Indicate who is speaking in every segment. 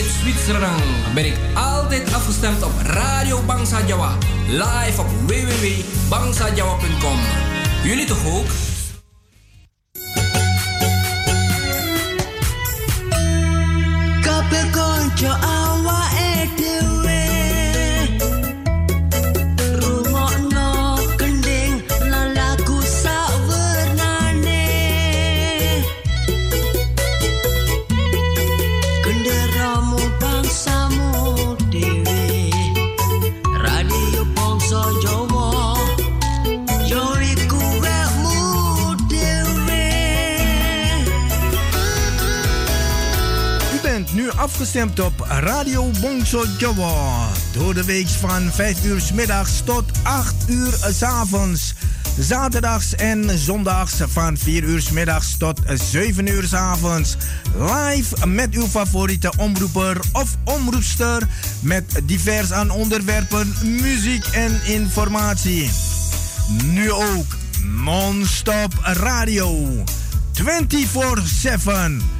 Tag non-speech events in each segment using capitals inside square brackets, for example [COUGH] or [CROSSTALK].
Speaker 1: Vanuit Zwitserland ben ik altijd afgestemd op Radio Bangsa Jawa. Live op www.bangsajawa.com. Jullie toch ook?
Speaker 2: Afgestemd op Radio Bongso Jawa. Door de week van 5 uur s middags tot 8 uur s avonds. Zaterdags en zondags van 4 uur s middags tot 7 uur s avonds. Live met uw favoriete omroeper of omroepster. Met divers aan onderwerpen, muziek en informatie. Nu ook non-stop radio. 24-7.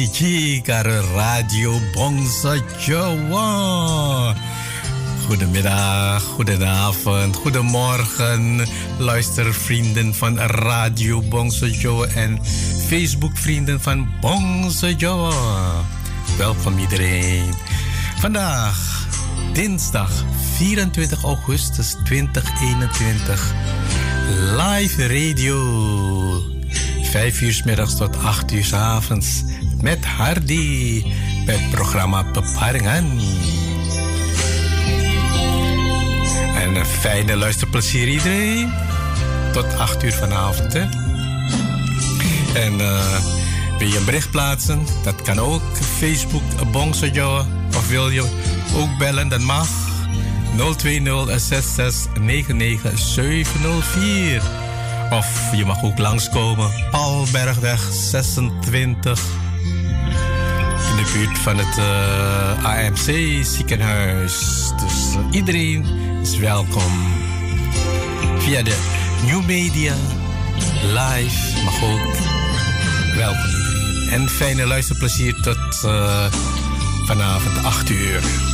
Speaker 3: Siji karo Radio Bangsa Jawa. Goedemiddag, goedenavond, goedemorgen, luistervrienden van Radio Bangsa Jawa en Facebook-vrienden van Bangsa Jawa. Welkom iedereen. Vandaag, dinsdag 24 augustus 2021, live radio 5 uur s middags tot 8 uur s avonds met Hardy bij het programma Beparingen. En een fijne luisterplezier iedereen. Tot 8 uur vanavond. En uh, wil je een bericht plaatsen? Dat kan ook. Facebook Bongsojo. Of wil je ook bellen? Dat mag. 020 66 99 704. Of je mag ook langskomen. Albergweg 26. Buurt van het uh, AMC ziekenhuis. Dus uh, iedereen is welkom. Via de New Media Live mag ook. Welkom. En fijne luisterplezier tot uh, vanavond 8 uur.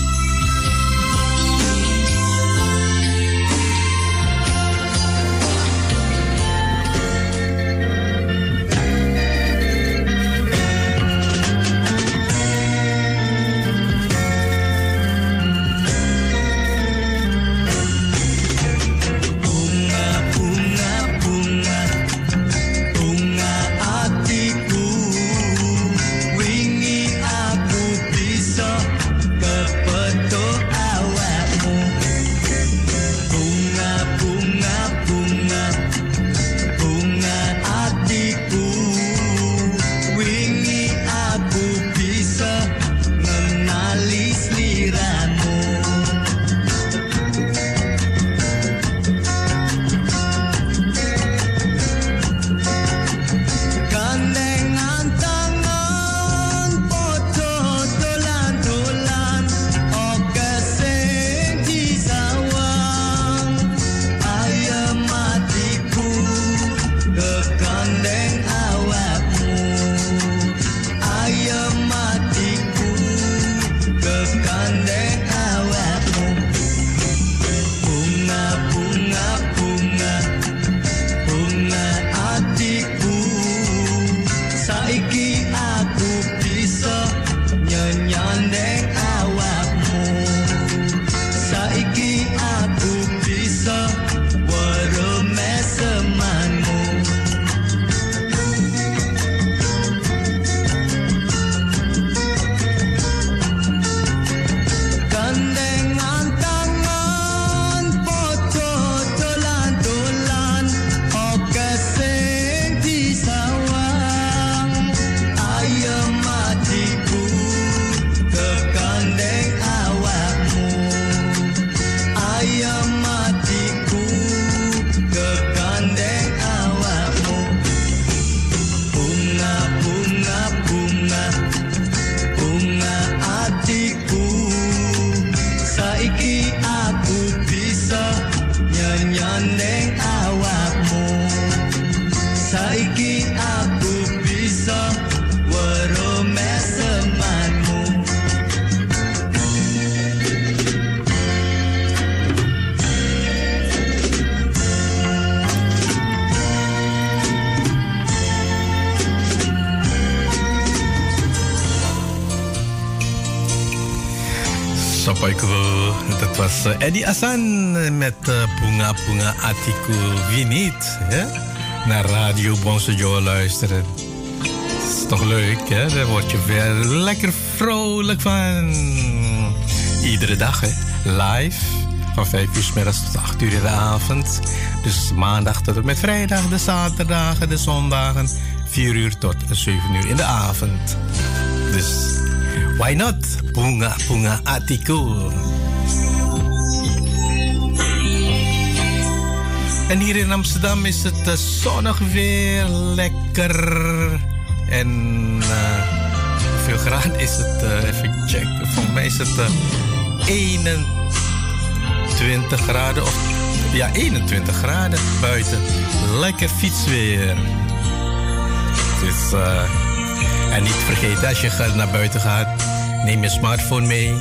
Speaker 3: Met Bunga Bunga Atiku. Wie niet? Hè? Naar Radio Bonsojo luisteren. Dat is toch leuk, hè? Daar word je weer lekker vrolijk van. Iedere dag, hè? Live. Van 5 uur s middags tot 8 uur in de avond. Dus maandag tot en met vrijdag, de zaterdagen, de zondagen. 4 uur tot 7 uur in de avond. Dus, why not? Bunga Bunga Atiku. En hier in Amsterdam is het uh, zonnig weer, lekker. En hoeveel graden is het? Uh, even checken. Volgens mij is het 21
Speaker 4: 20 graden of ja, 21 graden buiten. Lekker fietsweer. Dus, en niet vergeten, als je naar buiten gaat, neem je smartphone mee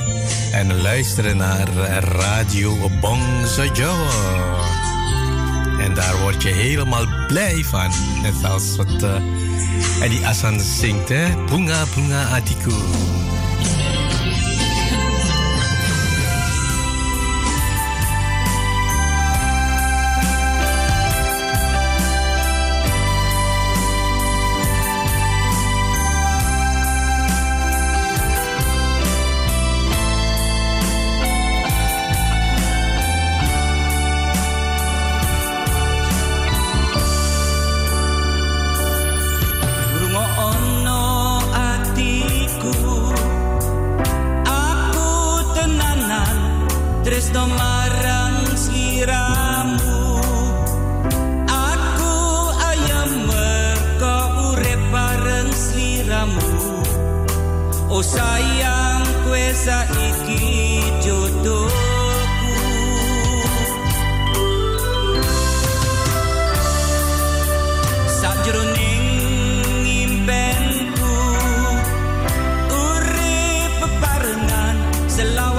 Speaker 4: en luister naar Radio Bongso Joe. Daar word je helemaal blij van. Net als wat uh, Eddie Asan zingt, hè? Bunga Bunga Atiku.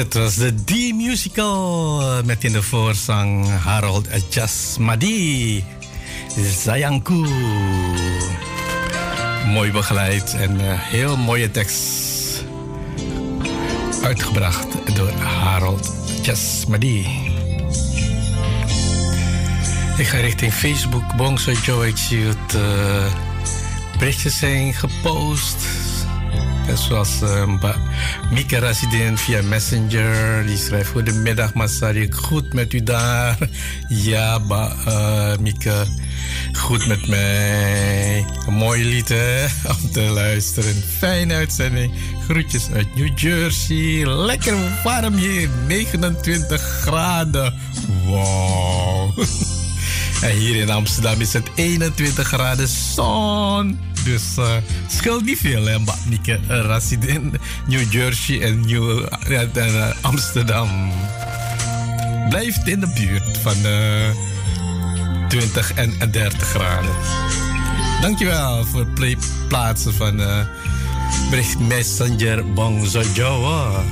Speaker 4: Het was de D-musical met in de voorzang Harold Jasmadi. Sayangku. Mooi begeleid en uh, heel mooie tekst. Uitgebracht door Harold Jasmadi. Ik ga richting Facebook. Bongso Joe, ik uh, berichtjes zijn gepost. zoals uh, Mieke Resident via Messenger. Die schrijft: Goedemiddag, Masarik. Goed met u daar? Ja, ba, uh, Mieke. Goed met mij. Een mooi lied [LAUGHS] om te luisteren. Fijne uitzending. Groetjes uit New Jersey. Lekker warm hier. 29 graden. Wow. [LAUGHS] En hier in Amsterdam is het 21 graden zon. Dus uh, scheelt niet veel, hè, Nikke uh, in New Jersey en New, uh, Amsterdam. Blijft in de buurt van 20 en 30 graden. Dankjewel voor het plaatsen van bericht Messenger Bangsa Jawa.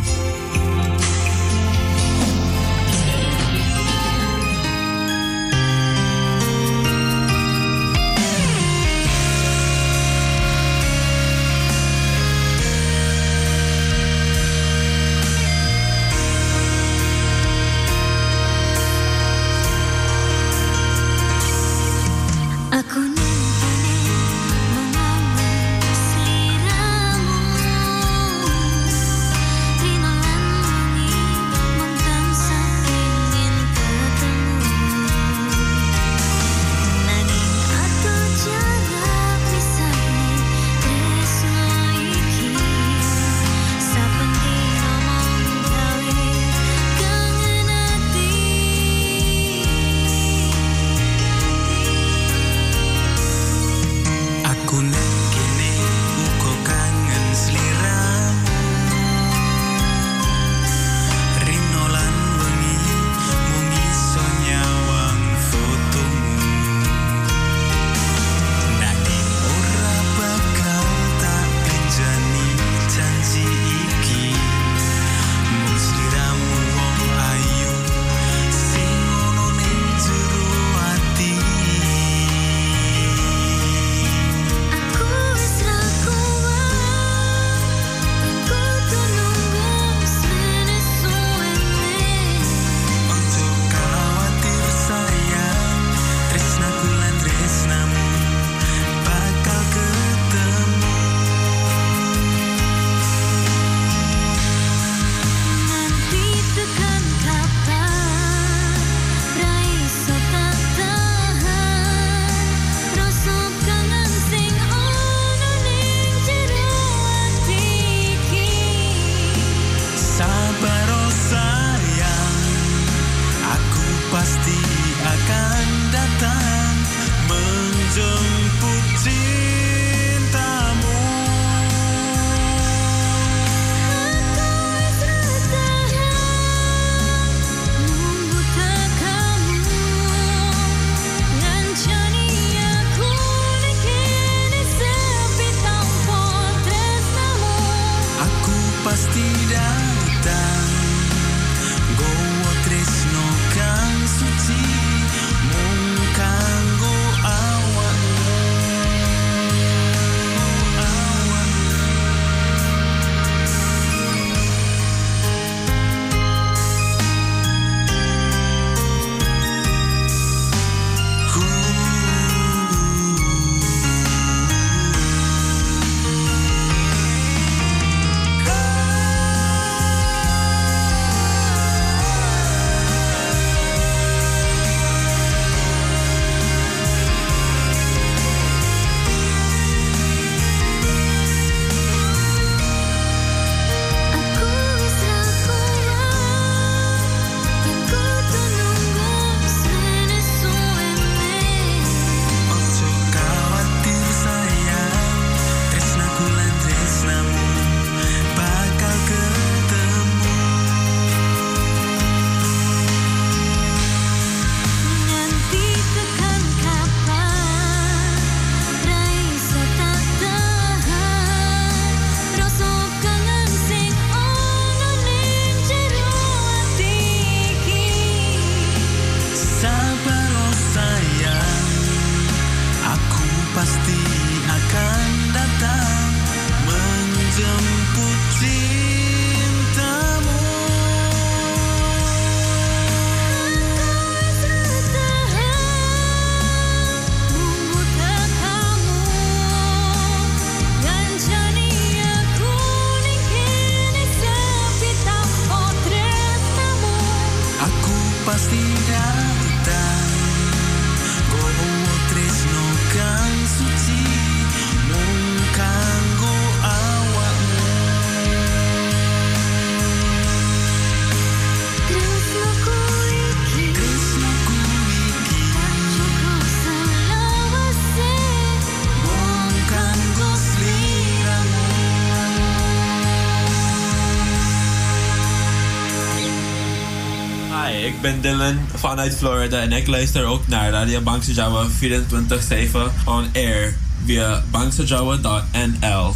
Speaker 5: Ben Dylan vanuit Florida en ik luister ook naar Radio Bangsa Java 24-7 on air via bangsajawa.nl.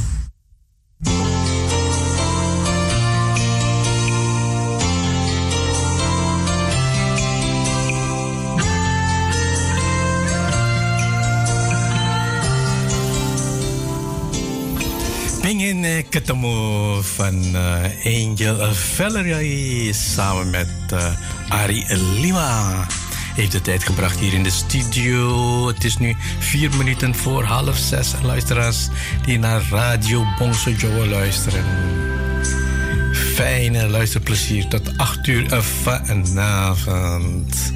Speaker 4: Pengen eh, ketemu van uh, Angel Valerie samen met uh, Ari Lima. Heeft de tijd gebracht hier in de studio. Het is nu vier minuten voor half zes. Luisteraars die naar Radio Bongso Joe luisteren. Fijne luisterplezier tot acht uur vanavond.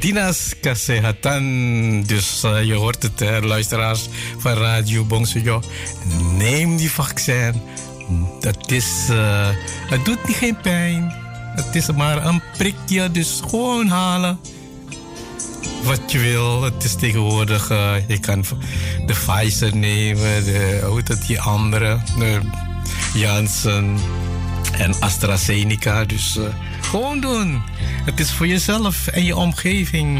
Speaker 4: Dina's Kasehatan. Dus uh, je hoort het, luisteraars van Radio Bongsojo. Neem die vaccin. Dat is, uh, het doet niet geen pijn. Het is maar een prikje, dus gewoon halen. Wat je wil. Het is tegenwoordig, je kan de Pfizer nemen, de, hoe die andere, de Janssen en AstraZeneca. Dus gewoon doen. Het is voor jezelf en je omgeving.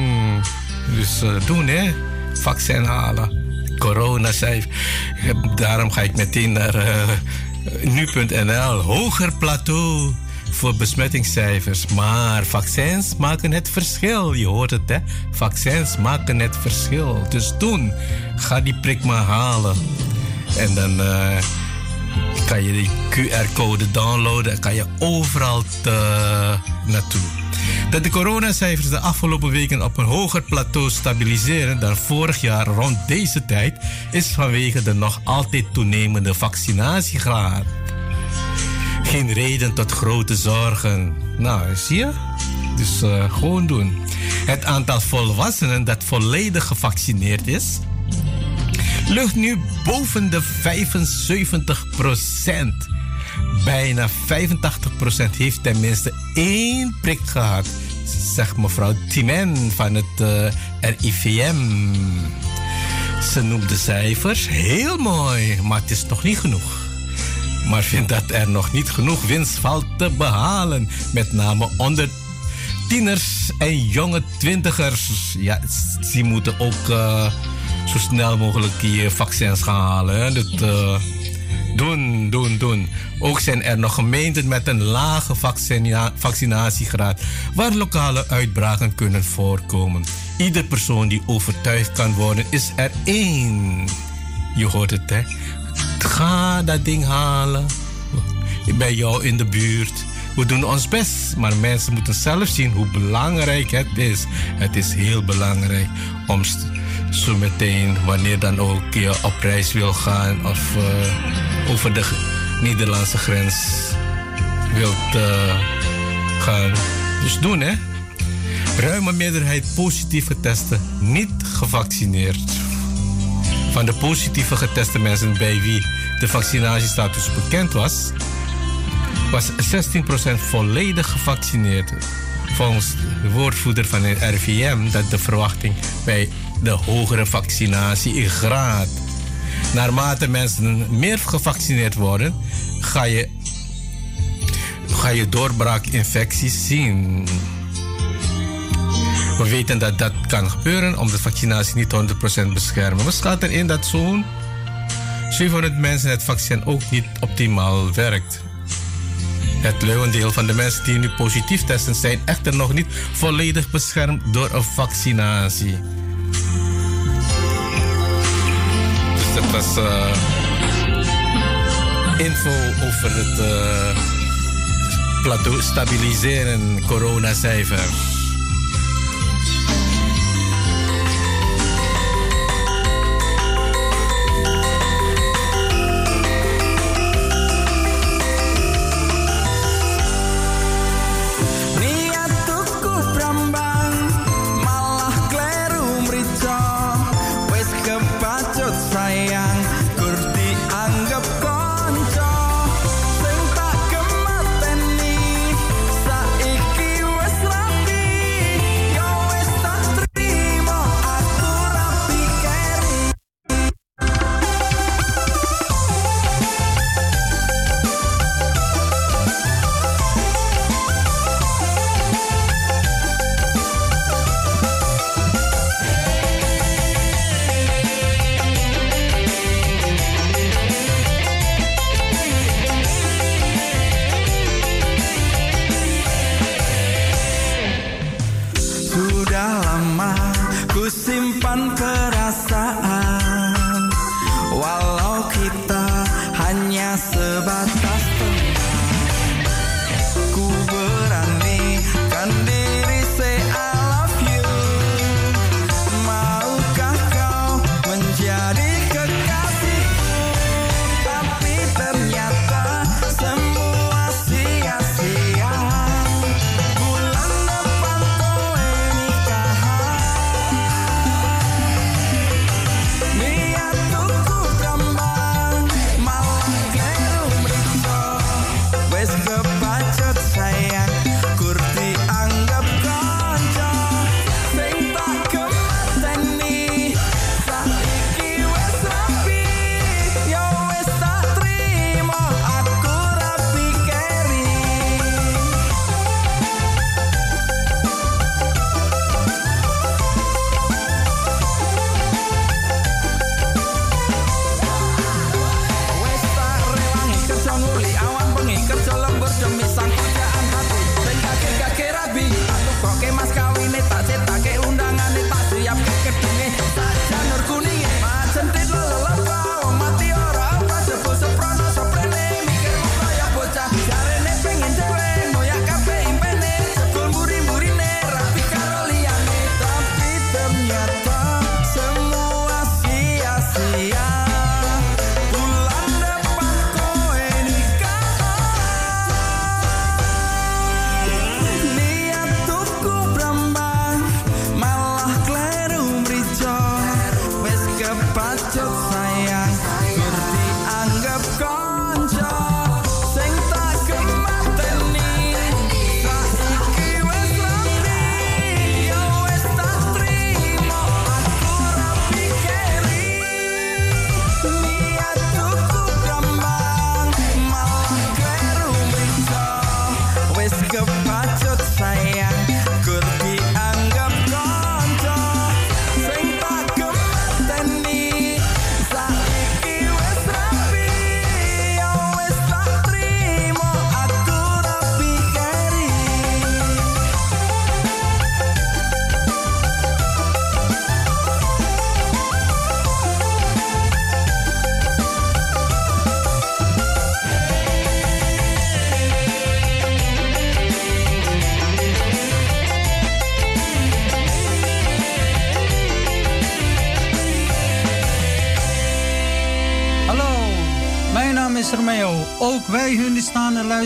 Speaker 4: Dus uh, doen, hè. Vaccin halen. Corona cijfer. Daarom ga ik meteen naar uh, nu.nl. Hoger plateau voor besmettingscijfers. Maar vaccins maken het verschil. Je hoort het, hè? Vaccins maken het verschil. Dus doen. Ga die prik maar halen. En dan uh, kan je die QR-code downloaden en kan je overal te, naartoe. Dat de coronacijfers de afgelopen weken op een hoger plateau stabiliseren dan vorig jaar rond deze tijd is vanwege de nog altijd toenemende vaccinatiegraad. Geen reden tot grote zorgen. Nou, zie je? Dus uh, gewoon doen. Het aantal volwassenen dat volledig gevaccineerd is, ligt nu boven de 75 procent. Bijna 85% heeft tenminste één prik gehad, zegt mevrouw Timen van het eh, RIVM. Ze noemt de cijfers heel mooi, maar het is nog niet genoeg. Maar vindt dat er nog niet genoeg winst valt te behalen, met name onder tieners en jonge twintigers. Ja, die moeten ook uh, zo snel mogelijk die vaccins gaan halen. Dat, uh, doen, doen, doen. Ook zijn er nog gemeenten met een lage vaccina vaccinatiegraad waar lokale uitbraken kunnen voorkomen. Ieder persoon die overtuigd kan worden is er één. Je hoort het hè. Ga dat ding halen. Bij jou in de buurt. We doen ons best, maar mensen moeten zelf zien hoe belangrijk het is. Het is heel belangrijk om zo meteen, wanneer dan ook je op reis wil gaan of uh, over de Nederlandse grens wilt uh, gaan. Dus doen hè. Ruime meerderheid positief geteste, niet gevaccineerd. Van de positieve geteste mensen bij wie de vaccinatiestatus bekend was, was 16% volledig gevaccineerd. Volgens de woordvoerder van het RVM dat de verwachting bij de hogere vaccinatiegraad. Naarmate mensen meer gevaccineerd worden, ga je, ga je doorbraakinfecties zien. We weten dat dat kan gebeuren omdat vaccinatie niet 100% beschermen. We schatten in dat zo'n 700 mensen het vaccin ook niet optimaal werkt. Het leeuwendeel van de mensen die nu positief testen zijn echter nog niet volledig beschermd door een vaccinatie. Dat was uh, info over het uh, plateau stabiliseren coronacijfers.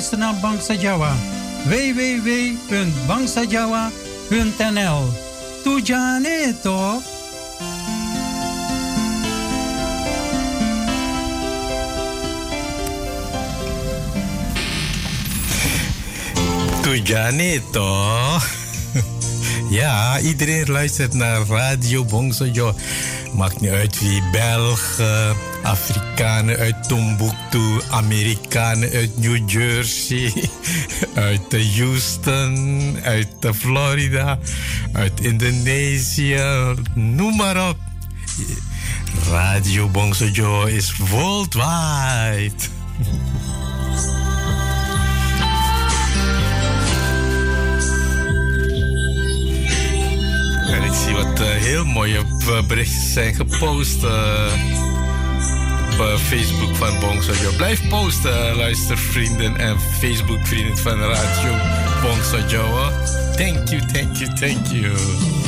Speaker 6: Luisteren naar Bangsa Jawa. www.bangsajawa.nl Tujane toch?
Speaker 4: Tujane toch? [LAUGHS] Ja, iedereen luistert naar Radio Bongsojo. Maakt niet uit wie Belgen, Afrikanen uit Timbuktu, Amerikanen uit New Jersey, [LAUGHS] uit Houston, uit Florida, uit Indonesië, noem maar op. Radio Bongsojo is worldwide. En ik zie wat uh, heel mooie uh, berichten zijn gepost op Facebook van Bongsojo. Blijf posten, luistervrienden en Facebook-vrienden van Radio Bongsojo. Thank you, thank you, thank you.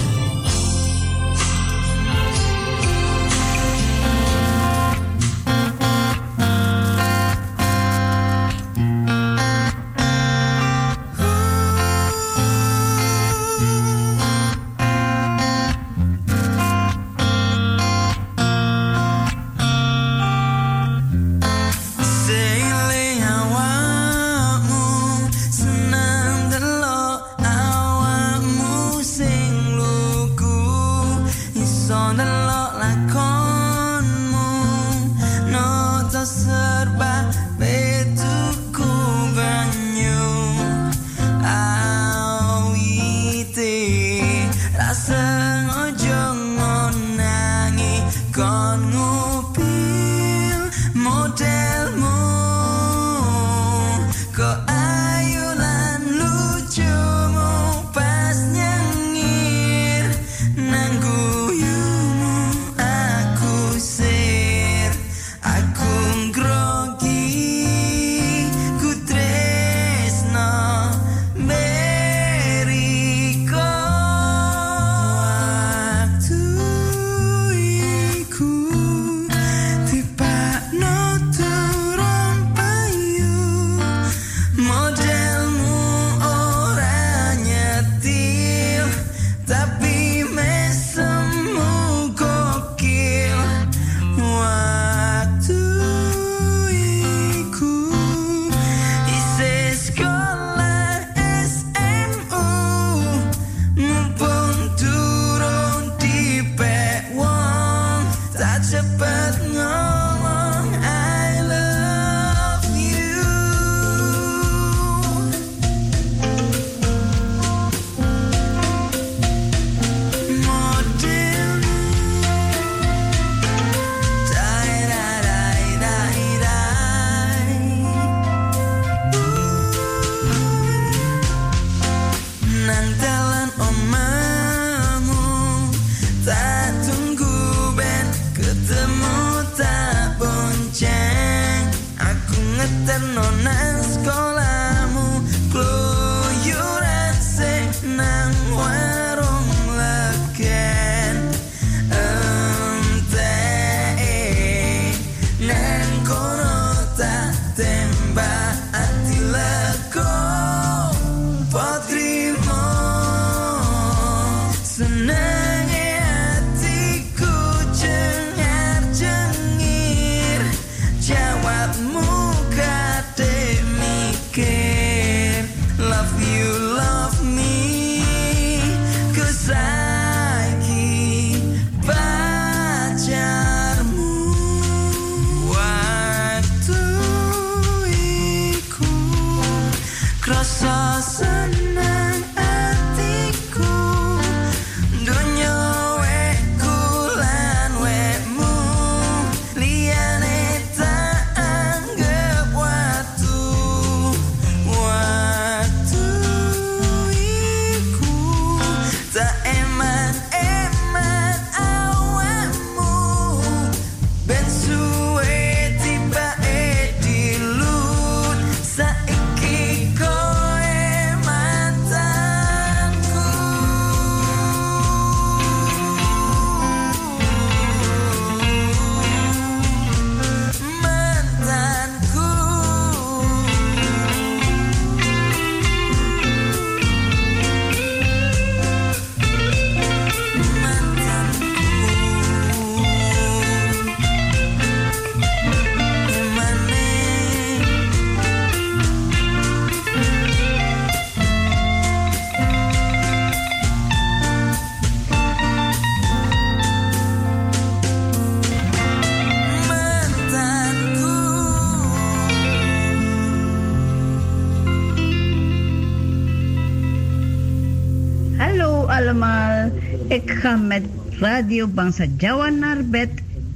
Speaker 7: Radio Bangsa Jawa naar bed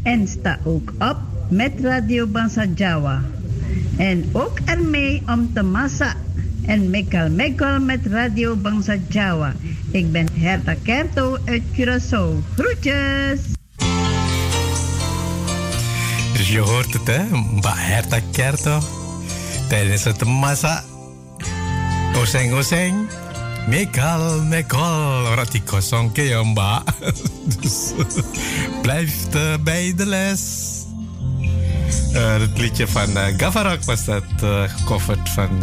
Speaker 7: en sta ook op met Radio Bangsa Jawa. En ook ermee om te massa en mekal mekal met Radio Bangsa Jawa. Ik ben Herta Kerto uit Curaçao. Groetjes!
Speaker 4: Dus je hoort het, hè? Mba Herta Kerto. Tijdens het massa. Oseng, oseng. Mekal, mekal. Rati kosong ke ya, mbak. [LAUGHS] [LAUGHS] Dus blijf uh, bij de les. Uh, het liedje van uh, Gavarak was dat gecoverd van...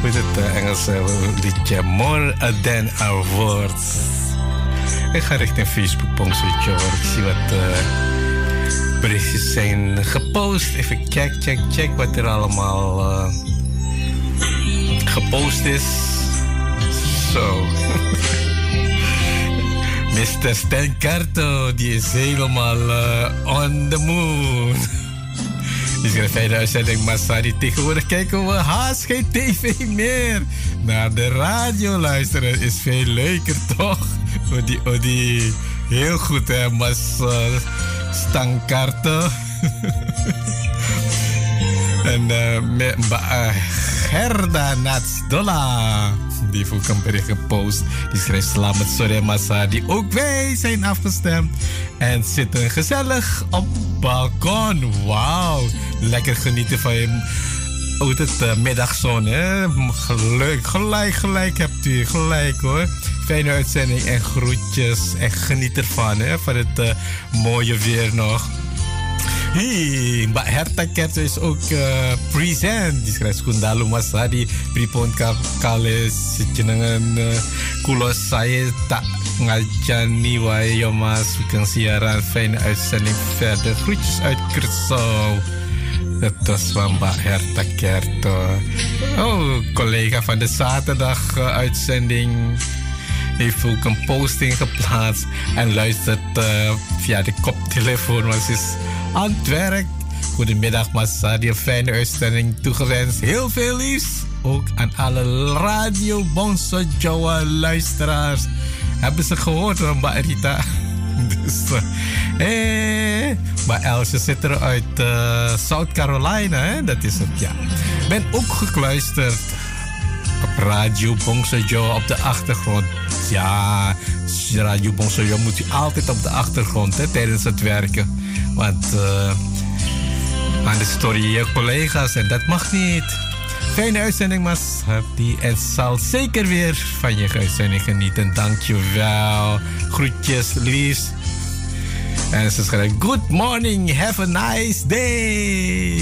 Speaker 4: Hoe is het Engelse liedje? More than a word. Ik ga richting Facebook pongsetje hoor. Ik zie wat berichtjes zijn gepost. Even check, check, check wat er allemaal gepost is. Zo. [LAUGHS] Mr. Stenkarto, die is helemaal uh, on the moon. Schrijft bij de uitzending Masari. Tegenwoordig kijken we haast geen tv meer. Naar de radio luisteren is veel leuker, [LAUGHS] toch? Odi, odi. Heel goed, hè, Mas uh, Stankarto. [LAUGHS] en uh, met uh, Gerda Natsdola. Die heeft ook een bericht gepost. Die schrijft Slamet Sore Masadi. Ook wij zijn afgestemd. En zitten gezellig op balkon. Wauw. Lekker genieten van je het uh, middagzon, hè? Gelijk, gelijk, gelijk hebt u. Gelijk hoor. Fijne uitzending en groetjes. En geniet ervan, hè? Van het uh, mooie weer nog. Hey, Mbak Herta Kerto is ook uh, present. Die schrijft Kundalu Masadi. Pripon kale jenengan uh, kulo saya tak ngajani wae yo mas. Sugeng siaran fijne uitzending verder. Groetjes uit Kersau. Dat was van Mbak Herta Kerto. Oh, collega van de zaterdag uitzending heeft ook een posting geplaatst en luistert uh, via de koptelefoon. Maar ze is aan het werk. Goedemiddag, Masadi. Een fijne uitzending toegewenst. Heel veel liefs. Ook aan alle Radio Bonso Jawa luisteraars. Hebben ze gehoord van Mbak Rita? [LAUGHS] Dus, uh, maar Elsje zit er uit South Carolina, hè? dat is het, ja. Ben ook gekluisterd Radio Bongsojo op de achtergrond. Ja, Radio Bongsojo moet u altijd op de achtergrond hè, tijdens het werken. Want uh, anders stoor je je collega's en dat mag niet. Fijne uitzending, Mas. Die en zal zeker weer van je uitzending genieten. Dankjewel. Groetjes, liefs. En ze schrijft: Good morning, have a nice day.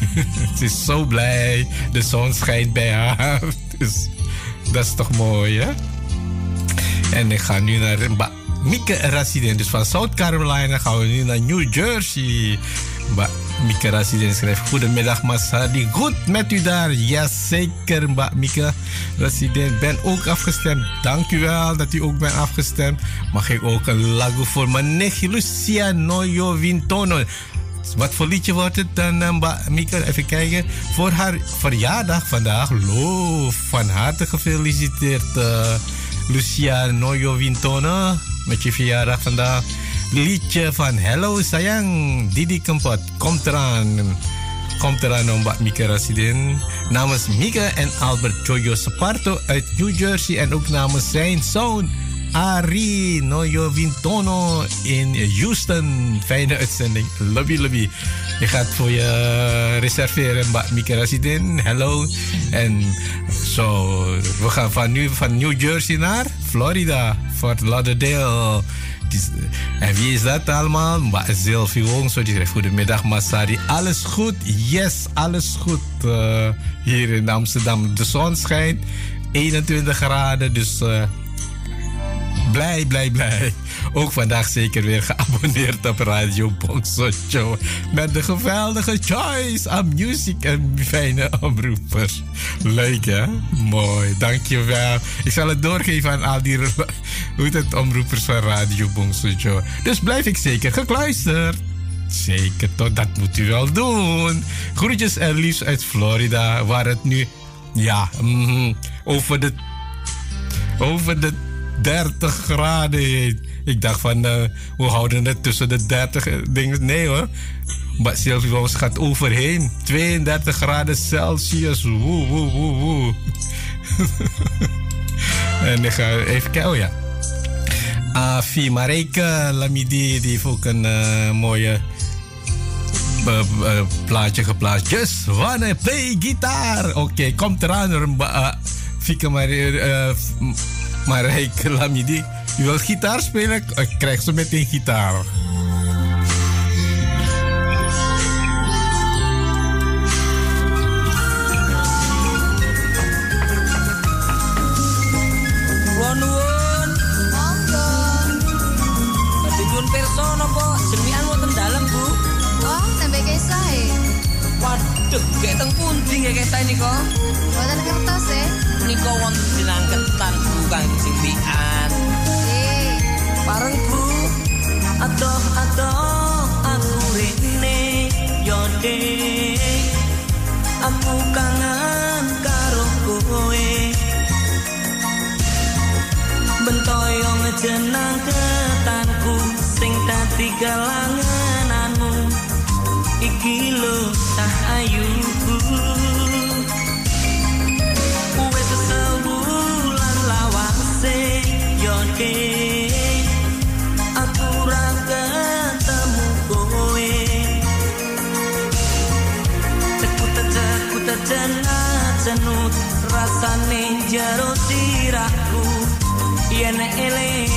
Speaker 4: [LAUGHS] ze is zo blij. De zon schijnt bij haar. Dus dat is toch mooi, hè? En ik ga nu naar Mieke Resident. Dus van South Carolina gaan we nu naar New Jersey. Ba Mieke Resident schrijft: Goedemiddag, Masadi. Goed met u daar? Jazeker, Mbak Mieke Resident. Ben ook afgestemd. Dank u wel dat u ook bent afgestemd. Mag ik ook een lagu voor mijn nichtje Lucia Noyo? Wat voor liedje wordt het dan, Mbak Mieke? Even kijken. Voor haar verjaardag vandaag. Loof, van harte gefeliciteerd, uh, Lucia Noyo Wintono. Met je verjaardag vandaag liedje van Hello sayang Didi Kempot komt eraan komt eraan om Mbak Mika Rasidin namens Mika en Albert Joyo Saparto uit New Jersey en ook namens zijn zoon Ari Noyo Vintono in Houston fijne uitzending lobby lobby je gaat voor je reserveren Rasidin hello en zo we gaan van nu van New Jersey naar Florida Fort Lauderdale en wie is dat allemaal? Mbak Zilvi Wong. Zo die schrijft goedemiddag Masari. Alles goed? Yes, alles goed. Uh, hier in Amsterdam. De zon schijnt. 21 graden. Dus uh, blij, blij, blij. Ook vandaag zeker weer geabonneerd op Radio Show. Met de geweldige choice aan muziek en fijne omroepers. Leuk hè? Mooi, dankjewel. Ik zal het doorgeven aan al die hoe het, omroepers van Radio Show. Dus blijf ik zeker gekluisterd. Zeker toch, dat moet u wel doen. Groetjes en liefst uit Florida, waar het nu, ja, mm, over de, over de 30 graden heet. Ik dacht van, uh, we houden het tussen de 30 dingen. Nee hoor. Maar Sylvie gaat overheen. 32 graden Celsius. Woe, woe, woe, woe. [LAUGHS] en ik ga even kijken. Oh ja. Afi Mareike Lamidi, die heeft ook een mooie plaatje geplaatst. Just wanna play guitar. Oké, okay, komt eraan. Uh, Maar Rijk Lamidi, [LAUGHS] u wilt gitaar spelen? Ik krijg zo meteen gitaar.
Speaker 8: Oh,
Speaker 3: eh? Kayak teng pundi ya kita ini kok.
Speaker 8: Buatan kertas ya.
Speaker 3: niko kok wonten dinangketan. Bukan simpian.
Speaker 8: Eh,
Speaker 3: Bareng bu, adoh adoh aku rene yode. Aku kangen karo kowe. Bentoyo ngejenang rasane jero sirahku. Yen eling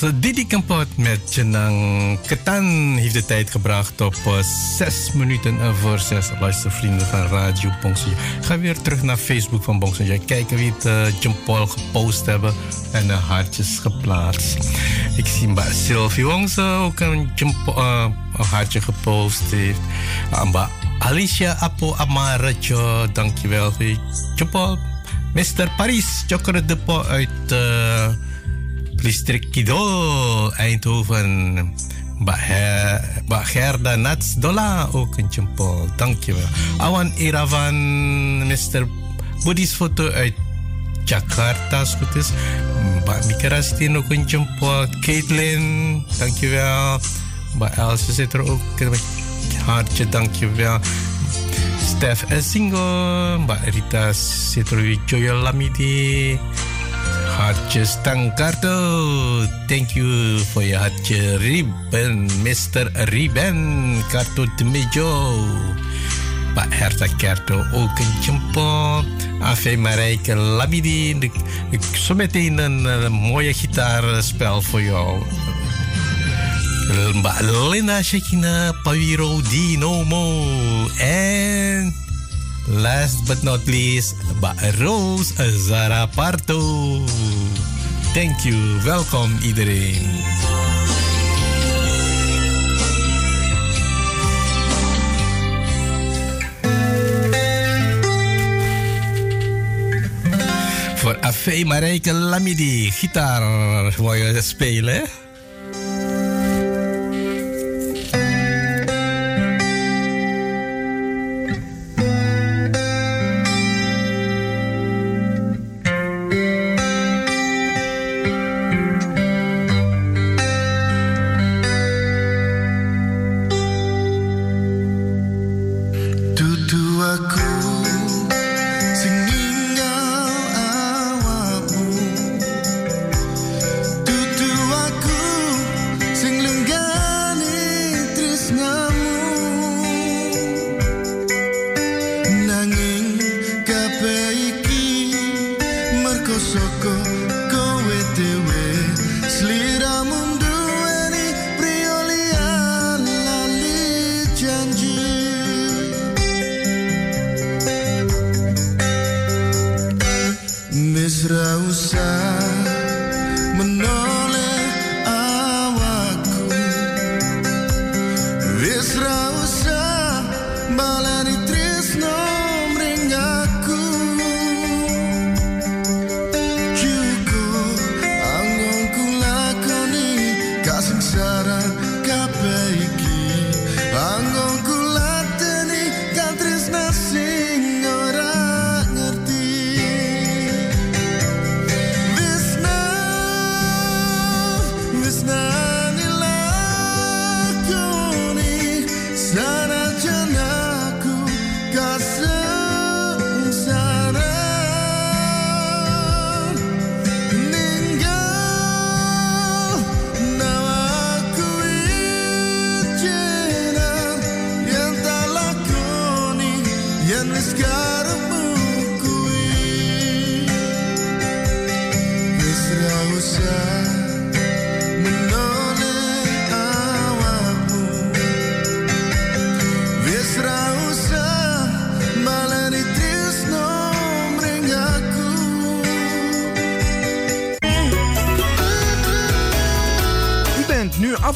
Speaker 4: was eh, Didi Kampot met Jenang Ketan. Heeft de tijd gebracht op uh, zes minuten voor zes. Luistervrienden van Radio Bongsoja. Ik ga weer terug naar Facebook van Bongsoja. Kijken wie het uh, John Paul gepost hebben. En uh, hartjes geplaatst. Ik zie bij Sylvie Wongse ook een, uh, een hartje gepost heeft. Amba Alicia Apo Amaretjo. Dankjewel John Paul. Mr. Paris Chocolate Depot uit... District Kidol, Eindhoven. Mbak Gerda Nats Dola ook een jempol. Dankjewel. Awan Iravan, Mr. Body's foto uit Jakarta, als goed is. Mbak Mika Rastin ook een jempol. Caitlin, dankjewel. Mbak Elsa zit er ook. Hartje, dankjewel. Stef Esingo, Mbak Rita zit er weer. Lamidi. Hartjes Tankarto. Thank you for your hartje ribbon, Mr. Ribbon. Karto Temejo. Pak Herta Kerto ook een jempol. Ave Marijke Labidi. Ik zo meteen een, een mooie gitaarspel voor jou. Mbak Lena Shekina Pawiro Dinomo. En... Last but not least, Mbak Rose Zara Parto. Thank you. Welkom iedereen. Voor Afei Marijke Lamidi, gitaar wil je spelen?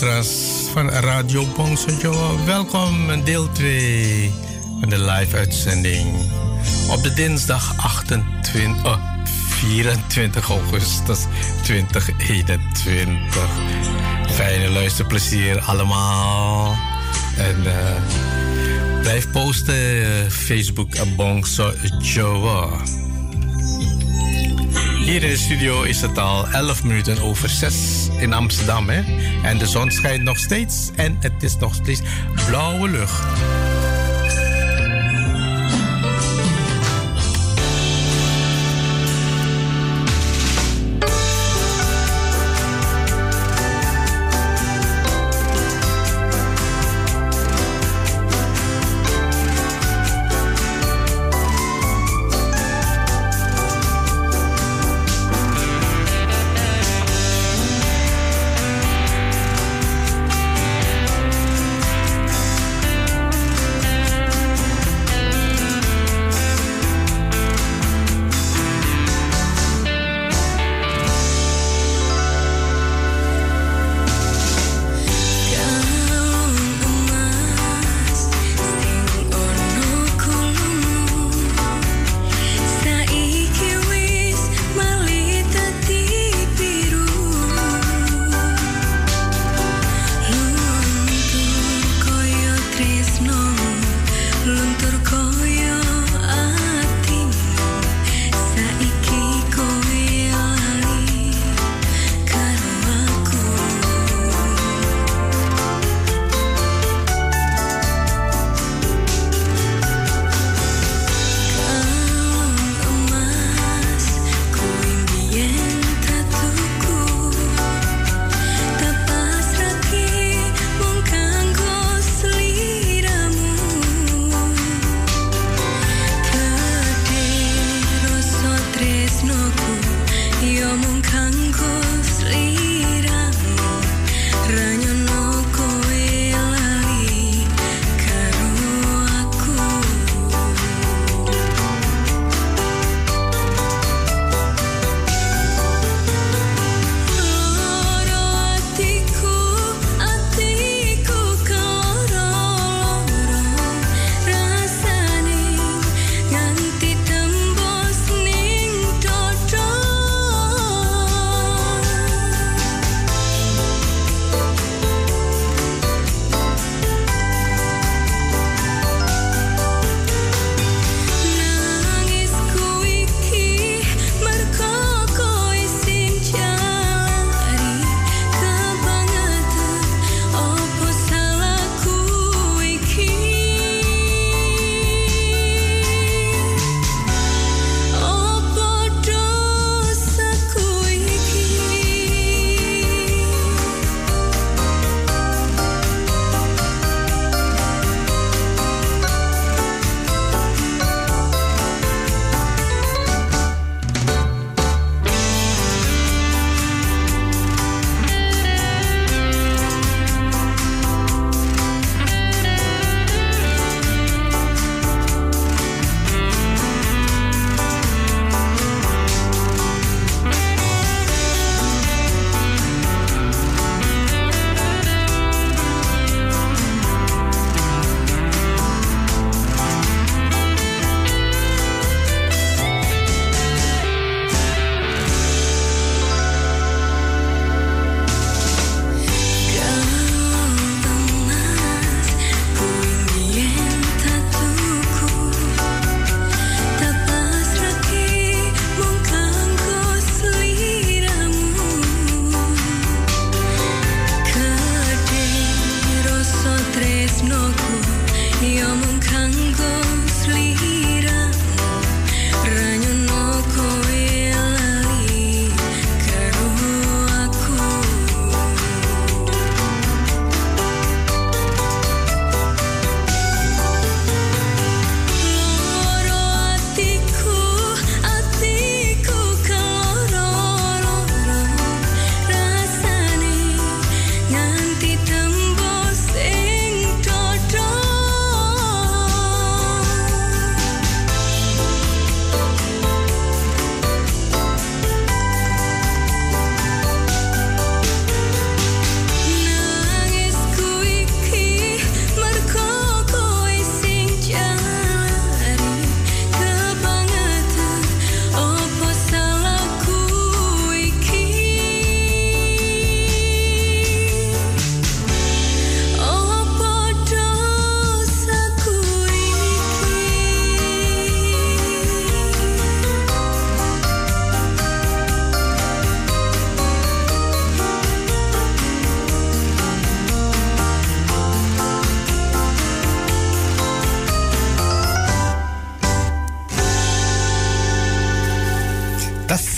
Speaker 9: Luisteraars van Radio Bongsojo. Welkom deel 2 van de live-uitzending. Op de dinsdag 28, oh, 24 augustus 2021. Fijne luisterplezier allemaal. En uh, blijf posten Facebook Bongso Joa. Hier in de studio is het al 11 minuten over 6 in Amsterdam. Hè? En de zon schijnt nog steeds en het is nog steeds blauwe lucht.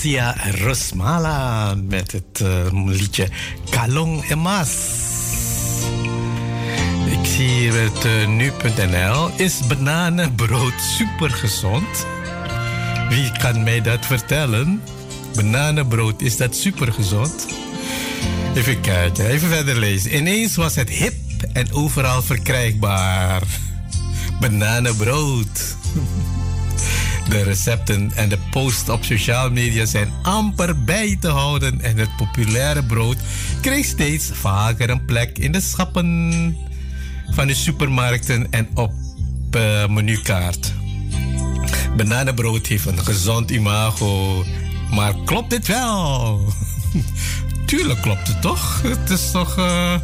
Speaker 4: Tassia Rosmala met het uh, liedje Kalong Emas. Ik zie hier het uh, nu.nl. Is bananenbrood supergezond? Wie kan mij dat vertellen? Bananenbrood, is dat supergezond? Even kijken, even verder lezen. Ineens was het hip en overal verkrijgbaar. Bananenbrood. [LAUGHS] De recepten en de posts op sociale media zijn amper bij te houden en het populaire brood kreeg steeds vaker een plek in de schappen van de supermarkten en op uh, menukaart. Bananenbrood heeft een gezond imago, maar klopt dit wel? [LAUGHS] Tuurlijk klopt het toch? Het is toch. Uh,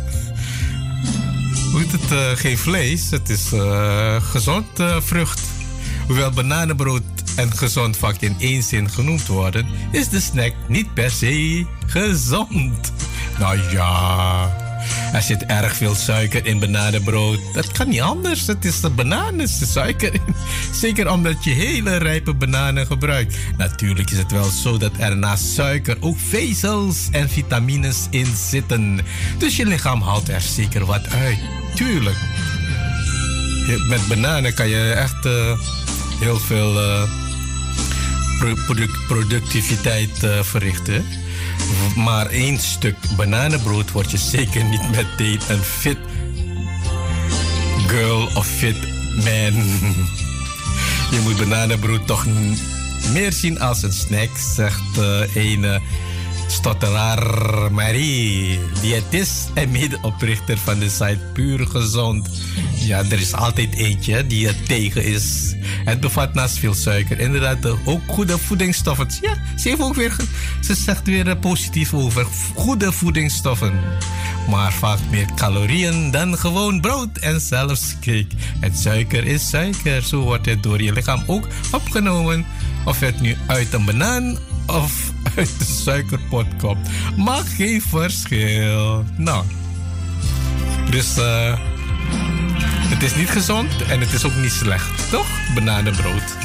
Speaker 4: hoe het? Uh, geen vlees, het is gezond vrucht. Hoewel bananenbrood en gezond vak in één zin genoemd worden, is de snack niet per se gezond. Nou ja, er zit erg veel suiker in bananenbrood. Dat kan niet anders. Het is de bananen, de suiker. Zeker omdat je hele rijpe bananen gebruikt. Natuurlijk is het wel zo dat er naast suiker ook vezels en vitamines in zitten. Dus je lichaam haalt er zeker wat uit. Tuurlijk. Met bananen kan je echt uh, heel veel uh, productiviteit uh, verrichten. Maar één stuk bananenbrood word je zeker niet meteen een fit girl of fit man. [LAUGHS] Je moet bananenbrood toch meer zien als een snack, zegt uh, een stotteraar Marie, diëtist en medeoprichter van de site Puur Gezond. Ja, er is altijd eentje die er tegen is. Het bevat naast veel suiker inderdaad ook goede voedingsstoffen. Ja, ze, heeft ook weer, ze zegt weer positief over goede voedingsstoffen. Maar vaak meer calorieën dan gewoon brood en zelfs cake. Het suiker is suiker, zo wordt het door je lichaam ook opgenomen. Of het nu uit een banaan of uit de suikerpot komt. Maakt geen verschil. Nou. Dus uh, het is niet gezond en het is ook niet slecht, toch? Bananenbrood.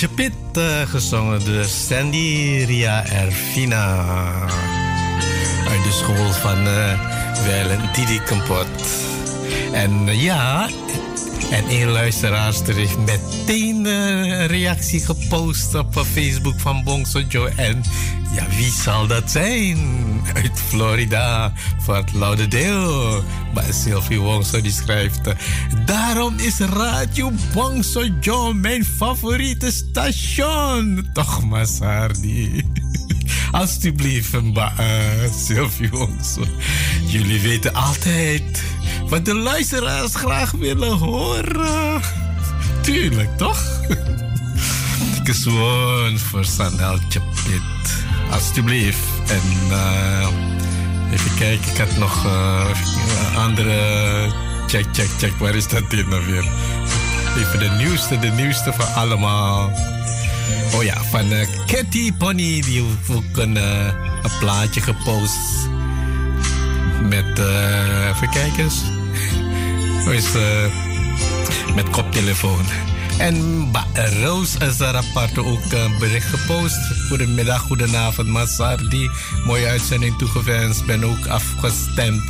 Speaker 4: Jepit, uh, gezongen door Sandy Ria Ervina. Uit de school van uh, Weilen Didi Kampot. En uh, ja, en een luisteraar heeft meteen een reactie gepost op Facebook van Bongso Joe. En ja, wie zal dat zijn? Uit Florida, Fort Lauderdale. Maar Sylvie Wongso die schrijft... Daarom is Radio Bongso Joe mijn favoriete station. Toch maar, Sardi. [LAUGHS] Alsjeblieft, uh, Sylvie Wongso. Jullie weten altijd wat de luisteraars graag willen horen. Tuurlijk, toch? [LAUGHS] Gezwoon voor Sandal Chapit. Alsjeblieft. En uh, even kijken, ik had nog uh, andere. Check, check, check. Waar is dat dit nou weer? Even de nieuwste, de nieuwste van allemaal. Oh ja, van uh, Cathy Pony. Die heeft ook een, een plaatje gepost. Met, even kijken eens. [LAUGHS] Is, met koptelefoon. En Roos apart ook een bericht gepost. Goedemiddag, goedenavond, Masardi. Mooie uitzending toegewenst. Ben ook afgestemd.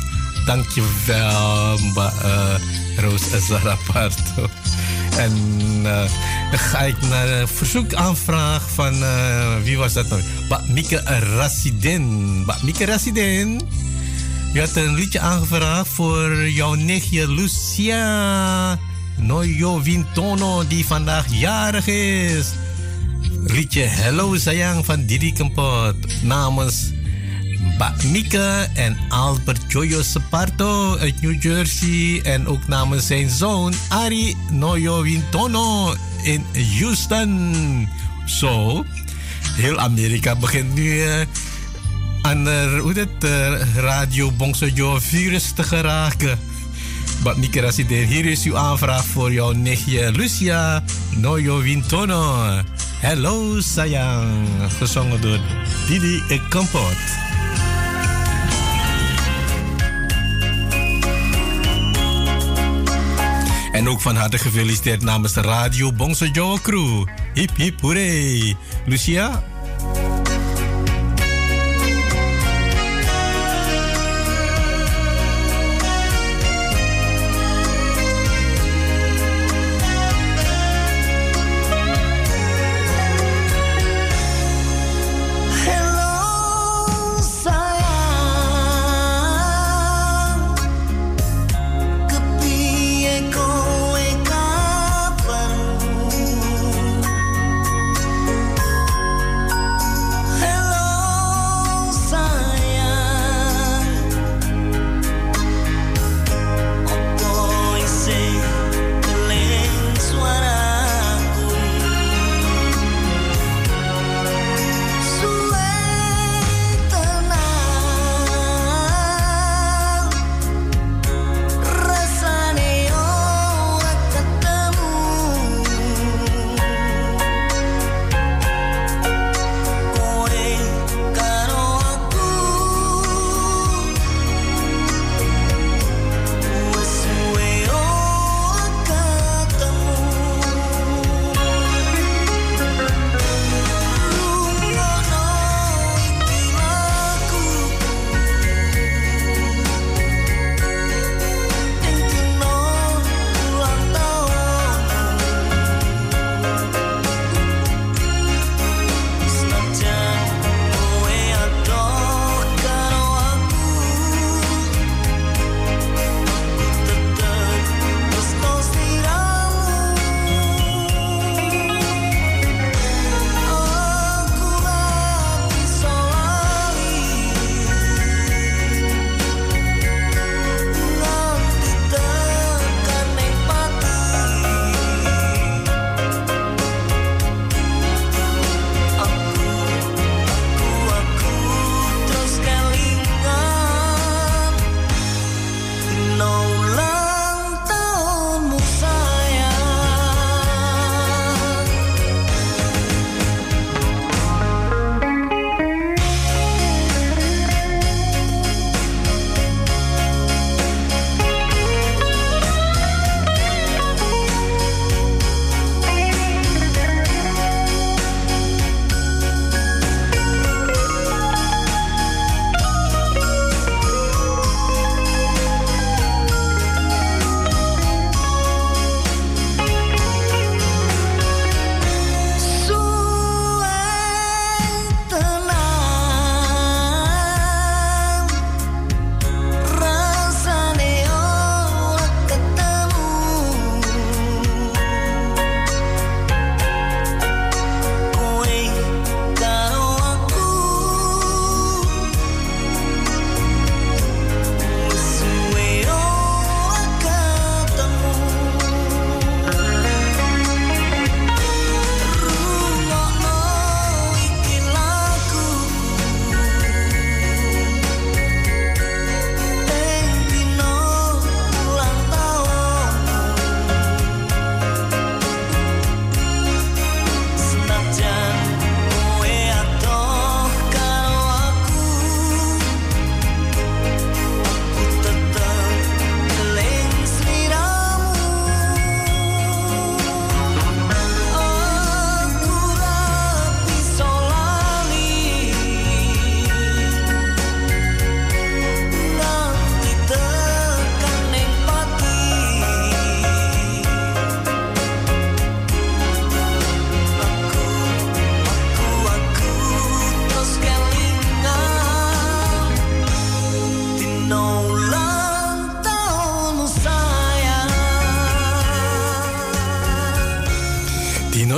Speaker 4: Dankjewel, ba, uh, Roos apart. En uh, dan ga ik naar een verzoekaanvraag van, wie was dat nou? Ba Mieke Rassidin. Ba Mieke Rassidin. Je had een liedje aangevraagd voor jouw nichtje Lucia. Noyo Vintono, die vandaag jarig is. Liedje Hello Sayang van Didi Kempot. Namens Mika en Albert Joyo Separto uit New Jersey. En ook namens zijn zoon Ari Noyo Vintono in Houston. Zo, heel Amerika begint nu aan uh, hoe dit, uh, Radio Bongsojo virus te geraken. Bad Resident, hier is uw aanvraag voor jouw nichtje Lucia Noyo Wintono. Hello sayang, gezongen door Didi Kampot. En ook van harte gefeliciteerd namens de Radio Bongso Joe Crew. Hip hip hooray. Lucia,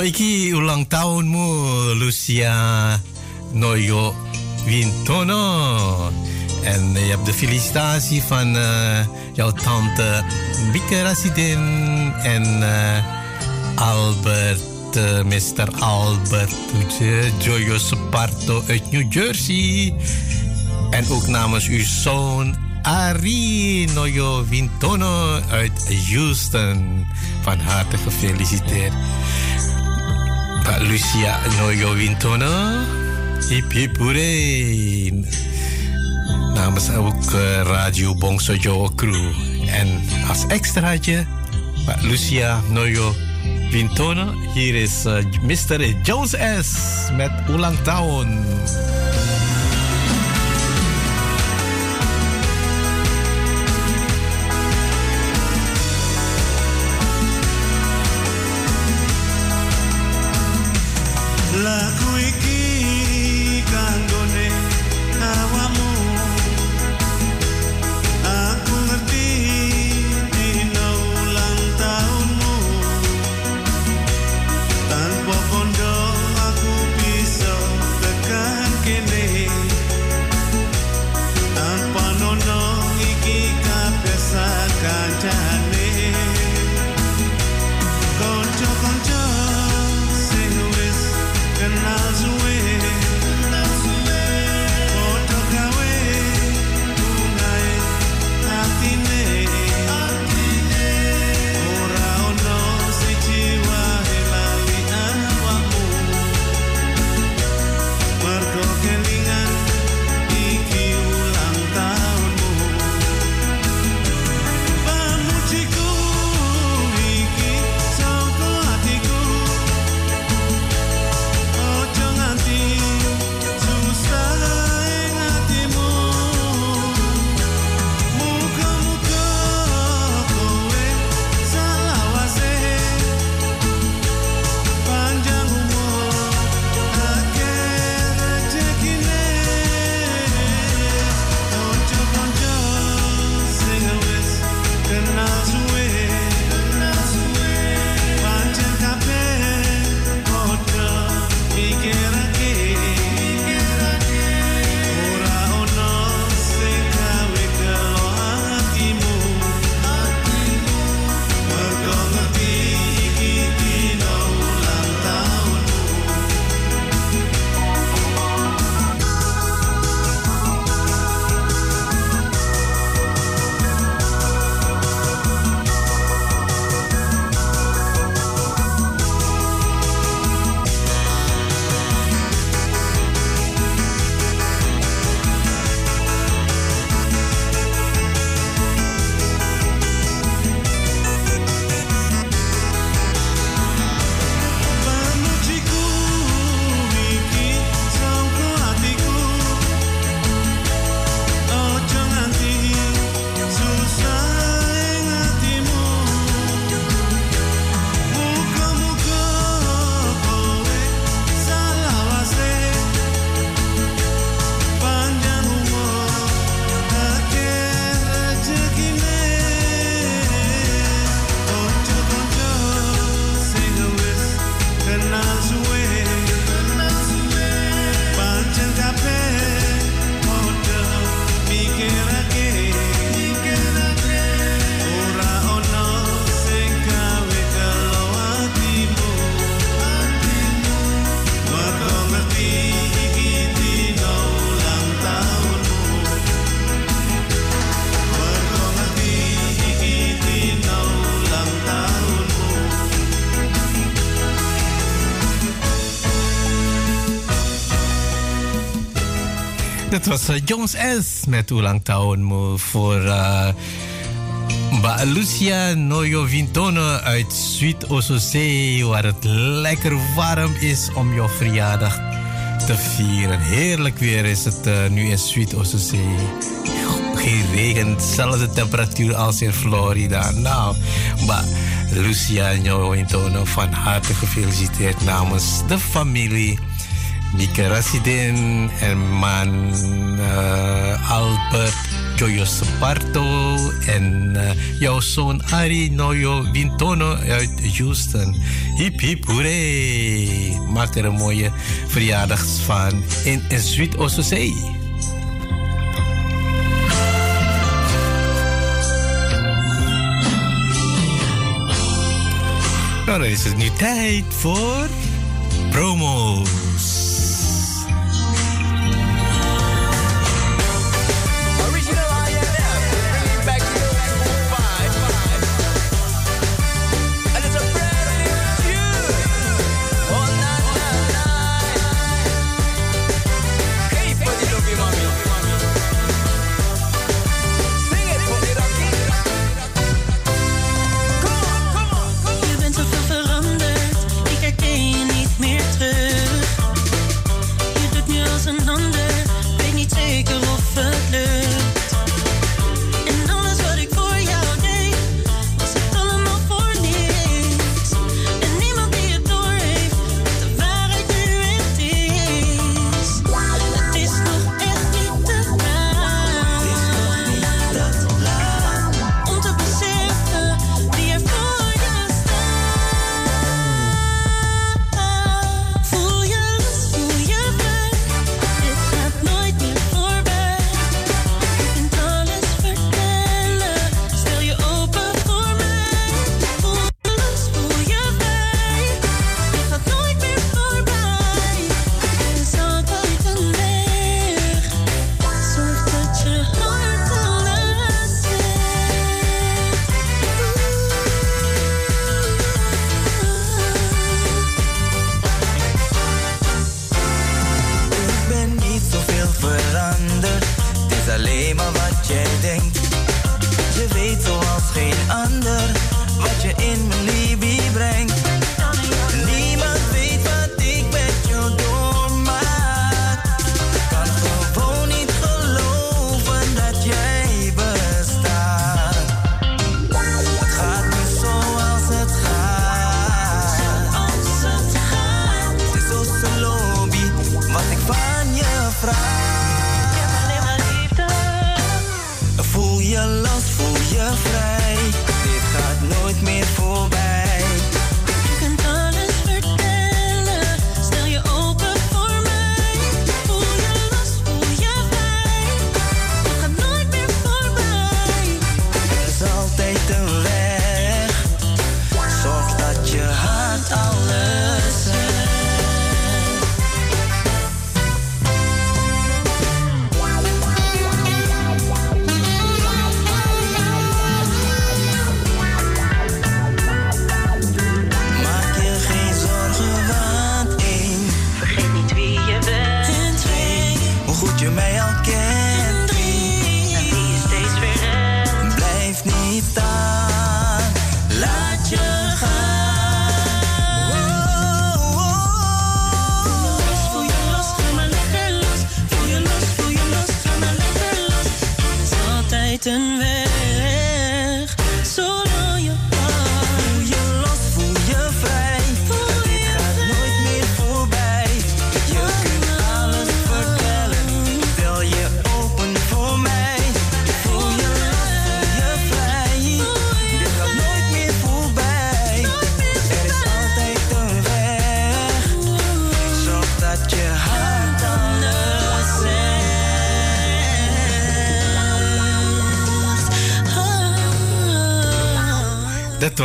Speaker 10: iki ulang tahunmu Lucia Noyo Wintono. En je hebt de felicitatie van uh, jouw tante Rasidin en uh, Albert, uh, Mr. Albert Joyo Sparto uit New Jersey. En ook namens uw zoon Ari Noyo Wintono uit Houston. Van harte gefeliciteerd. Lucia Noyo Wintono. Hip hip hooray. Namens ook Radio Bongso Joe Crew. En als extraatje, Lucia Noyo Wintono. Hier is uh, Mr. Jones S. met Ulang Tahun. Was uh, Jones S. met Hoe lang tahunmu voor uh, Lucia Noyo Vintono uit Zuid-Ossozee, waar het lekker warm is om jouw verjaardag te vieren. Heerlijk weer is het uh, nu in Zuid-Ossozee. Geen regen, dezelfde temperatuur als in Florida. Nou, maar Lucia Noyo Vintono, van harte gefeliciteerd namens de familie
Speaker 4: Nicaragüen, herman uh, eh, Albert Joyo Separto en eh, uh, jouw zoon Ari Noyo Vintono uit Houston. Hip hip hooré! Maak er een mooie verjaardag van in een Sweet Nou, dan is het nu tijd voor
Speaker 9: promo.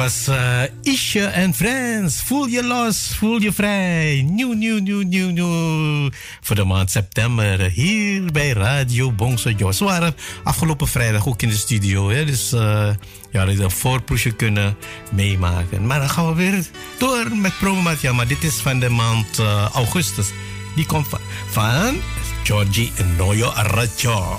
Speaker 9: was
Speaker 4: uh, Isje en Friends. Voel je los, voel je vrij. Nieuw, nieuw, nieuw, nieuw, nieuw. Voor de maand september hier bij Radio Bongso Jos. We waren afgelopen vrijdag ook in de studio. Hè? Dus uh, ja, dat een voorproefje kunnen meemaken. Maar dan gaan we weer door met promomateriaal. Maar dit is van de maand eh, augustus. Die komt van, van Georgie Noyo Aracho.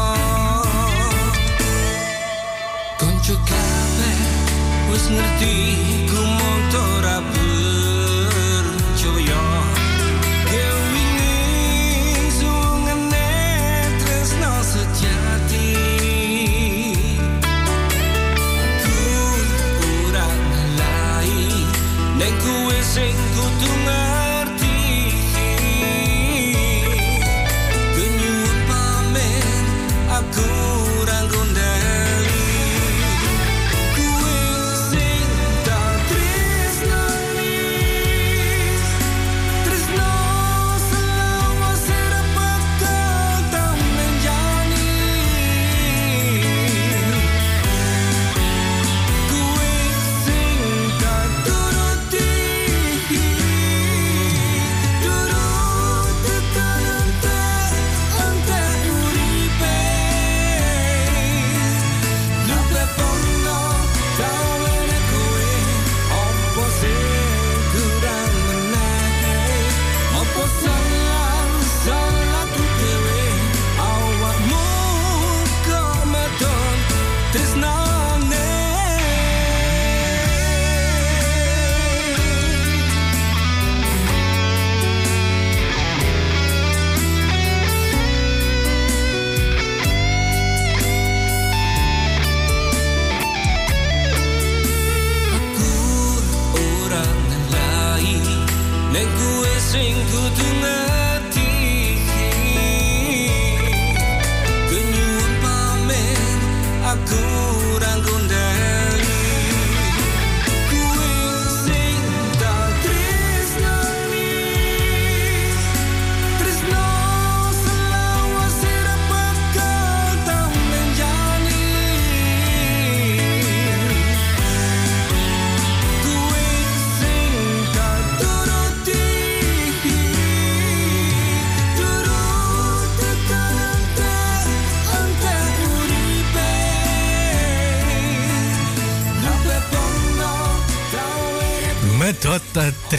Speaker 11: listen to.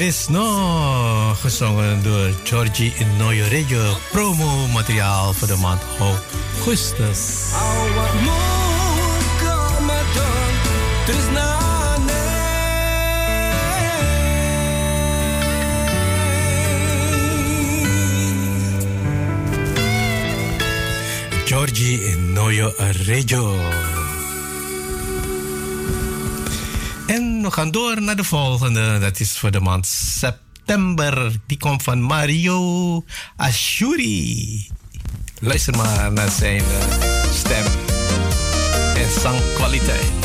Speaker 11: Fresno, gezongen door Georgie Noyorejo. Promo materiaal voor de maand augustus. Georgie Noyorejo. We gaan door naar de volgende. Dat is voor de maand september. Die komt van Mario Ashuri. Luister maar naar zijn eh, stem en zangkwaliteit.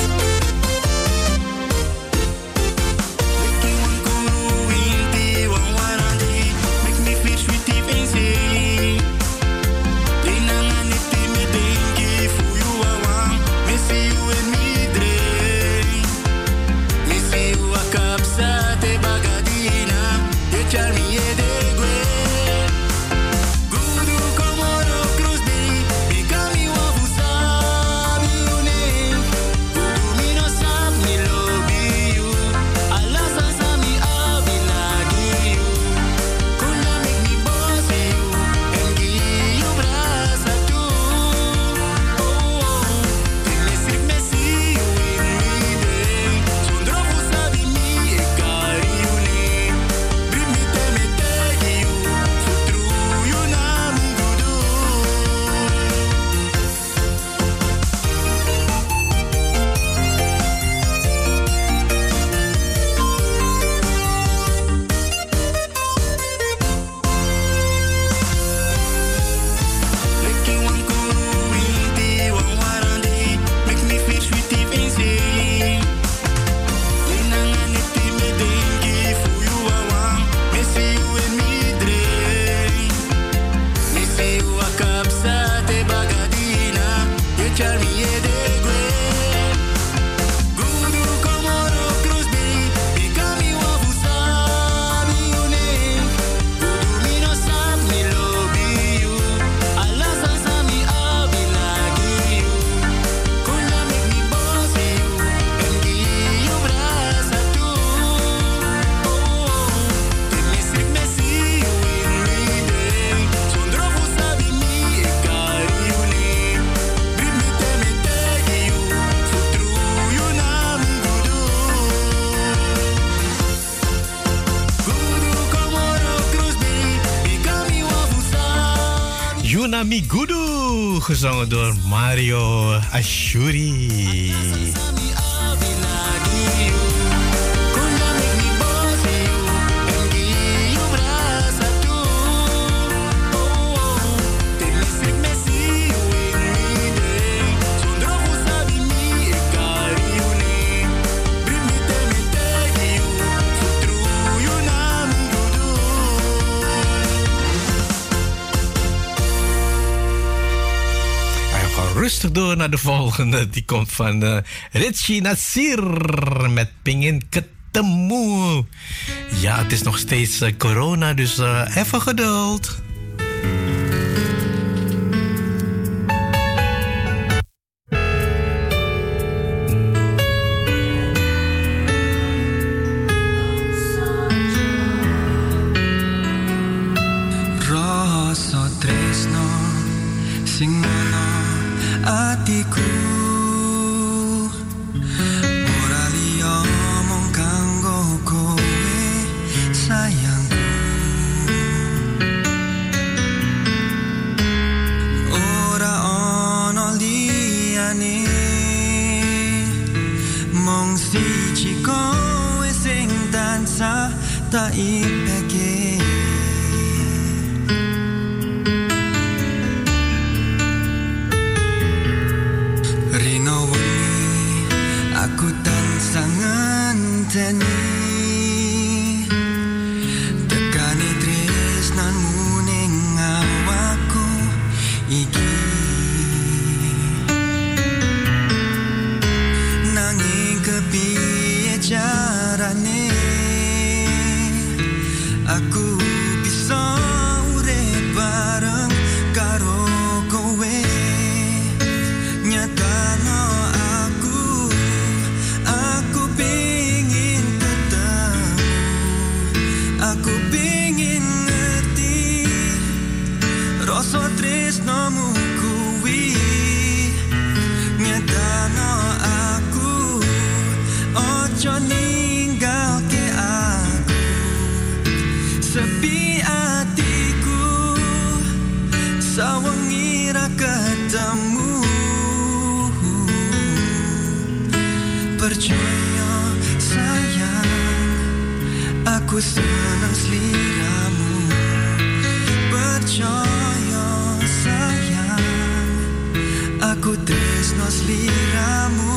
Speaker 4: Gezongen door Mario Ashuri. Volgende. Die komt van eh Richie Nasir met Pingin Ketemu. Ja, het is nog steeds eh, corona, dus eh, even geduld.
Speaker 12: Sepi hatiku Sawengi ra ketemu. Percaya sayang Aku senang seliramu. Percaya sayang Aku tresno seliramu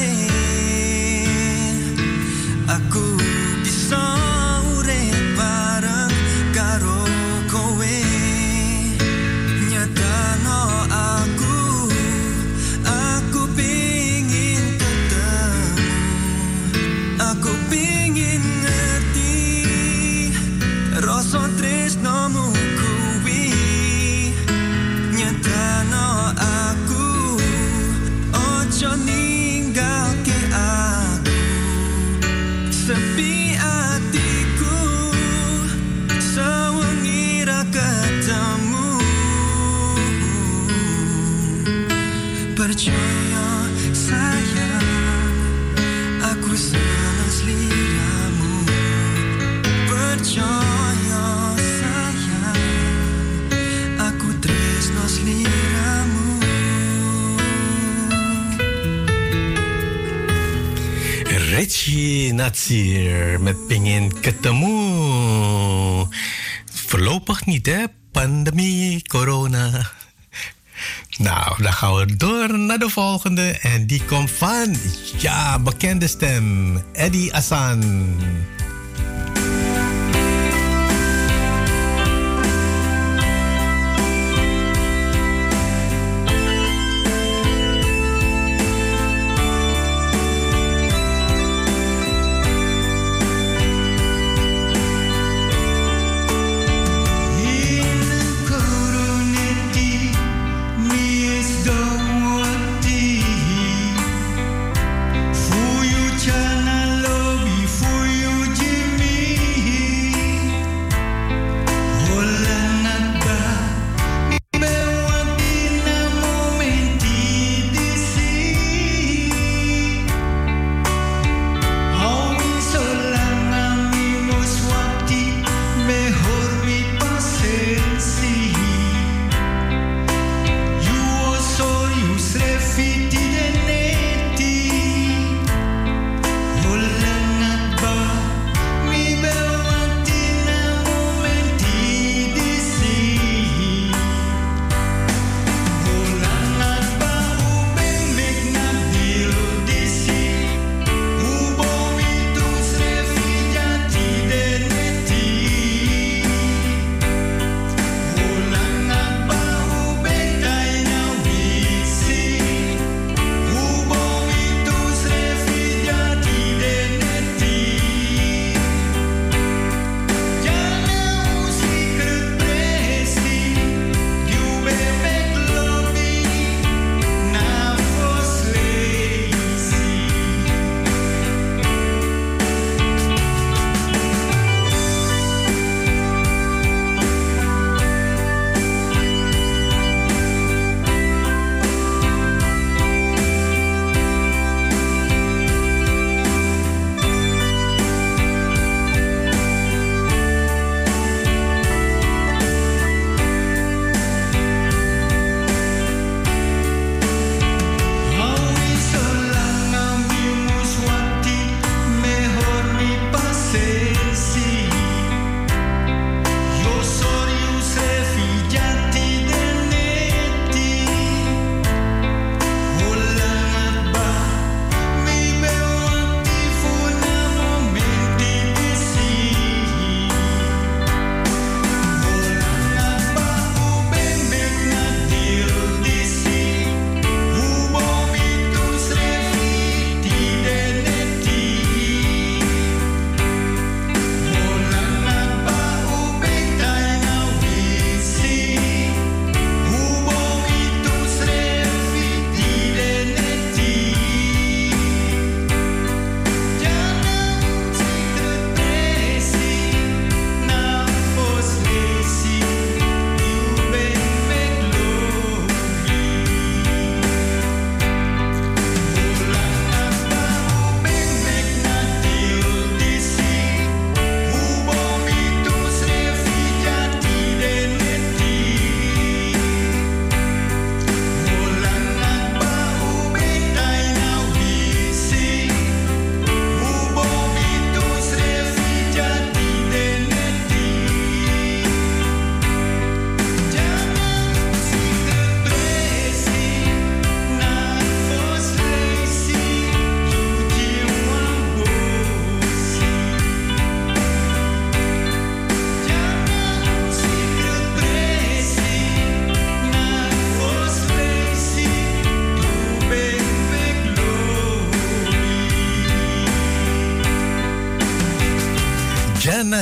Speaker 4: Natsir met Pingin Ketemu. Voorlopig niet, hè? Pandemie, corona. Nou, dan gaan we door naar de volgende. En die komt van, ja, bekende stem. Eddie Assan.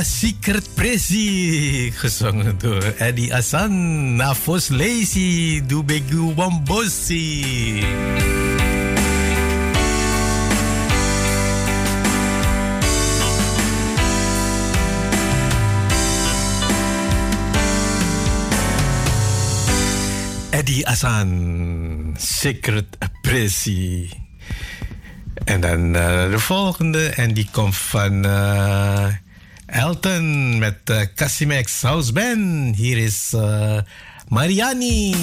Speaker 3: Secret Prezi. Gezongen door Eddie Assan. Nafos Lazy. Dubegu Wambosi. Eddie Assan. Secret Prezi. En dan eh, de volgende. En die komt van... Eh, met uh, Casimex House Hier is eh, Mariani.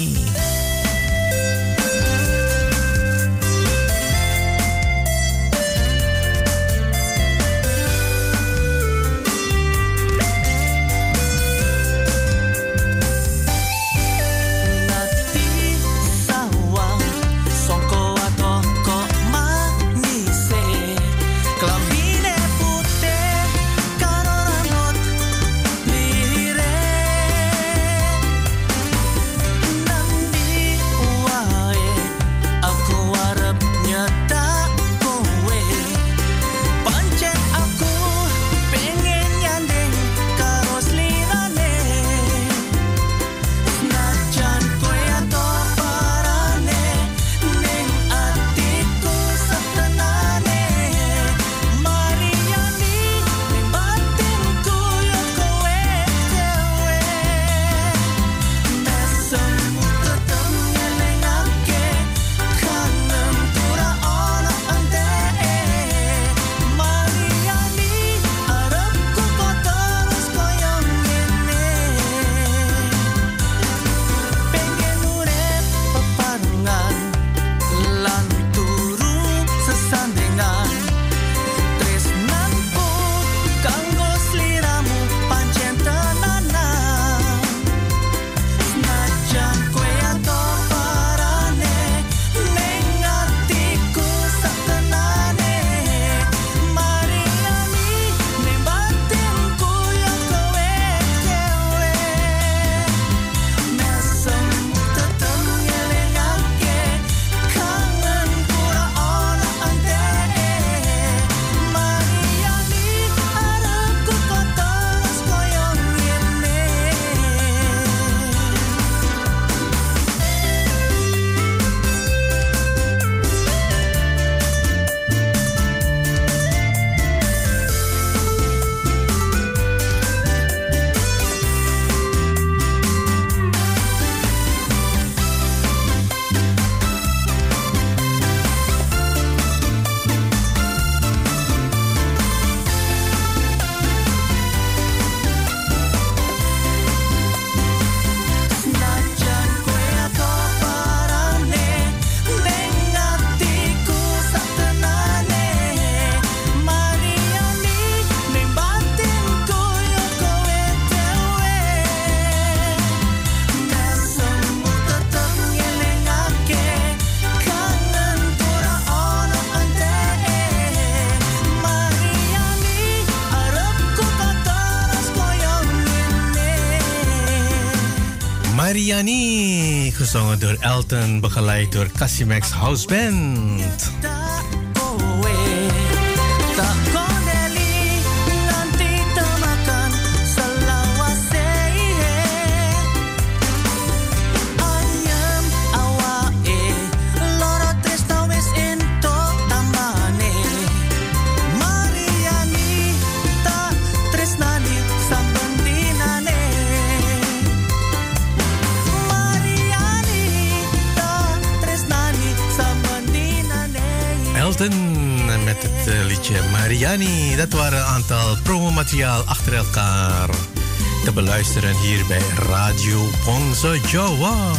Speaker 3: door Elton, begeleid door Casimax House Band. Dani, Dat waren een aantal promomateriaal achter elkaar. Te beluisteren hier bij Radio Pongso Jawa.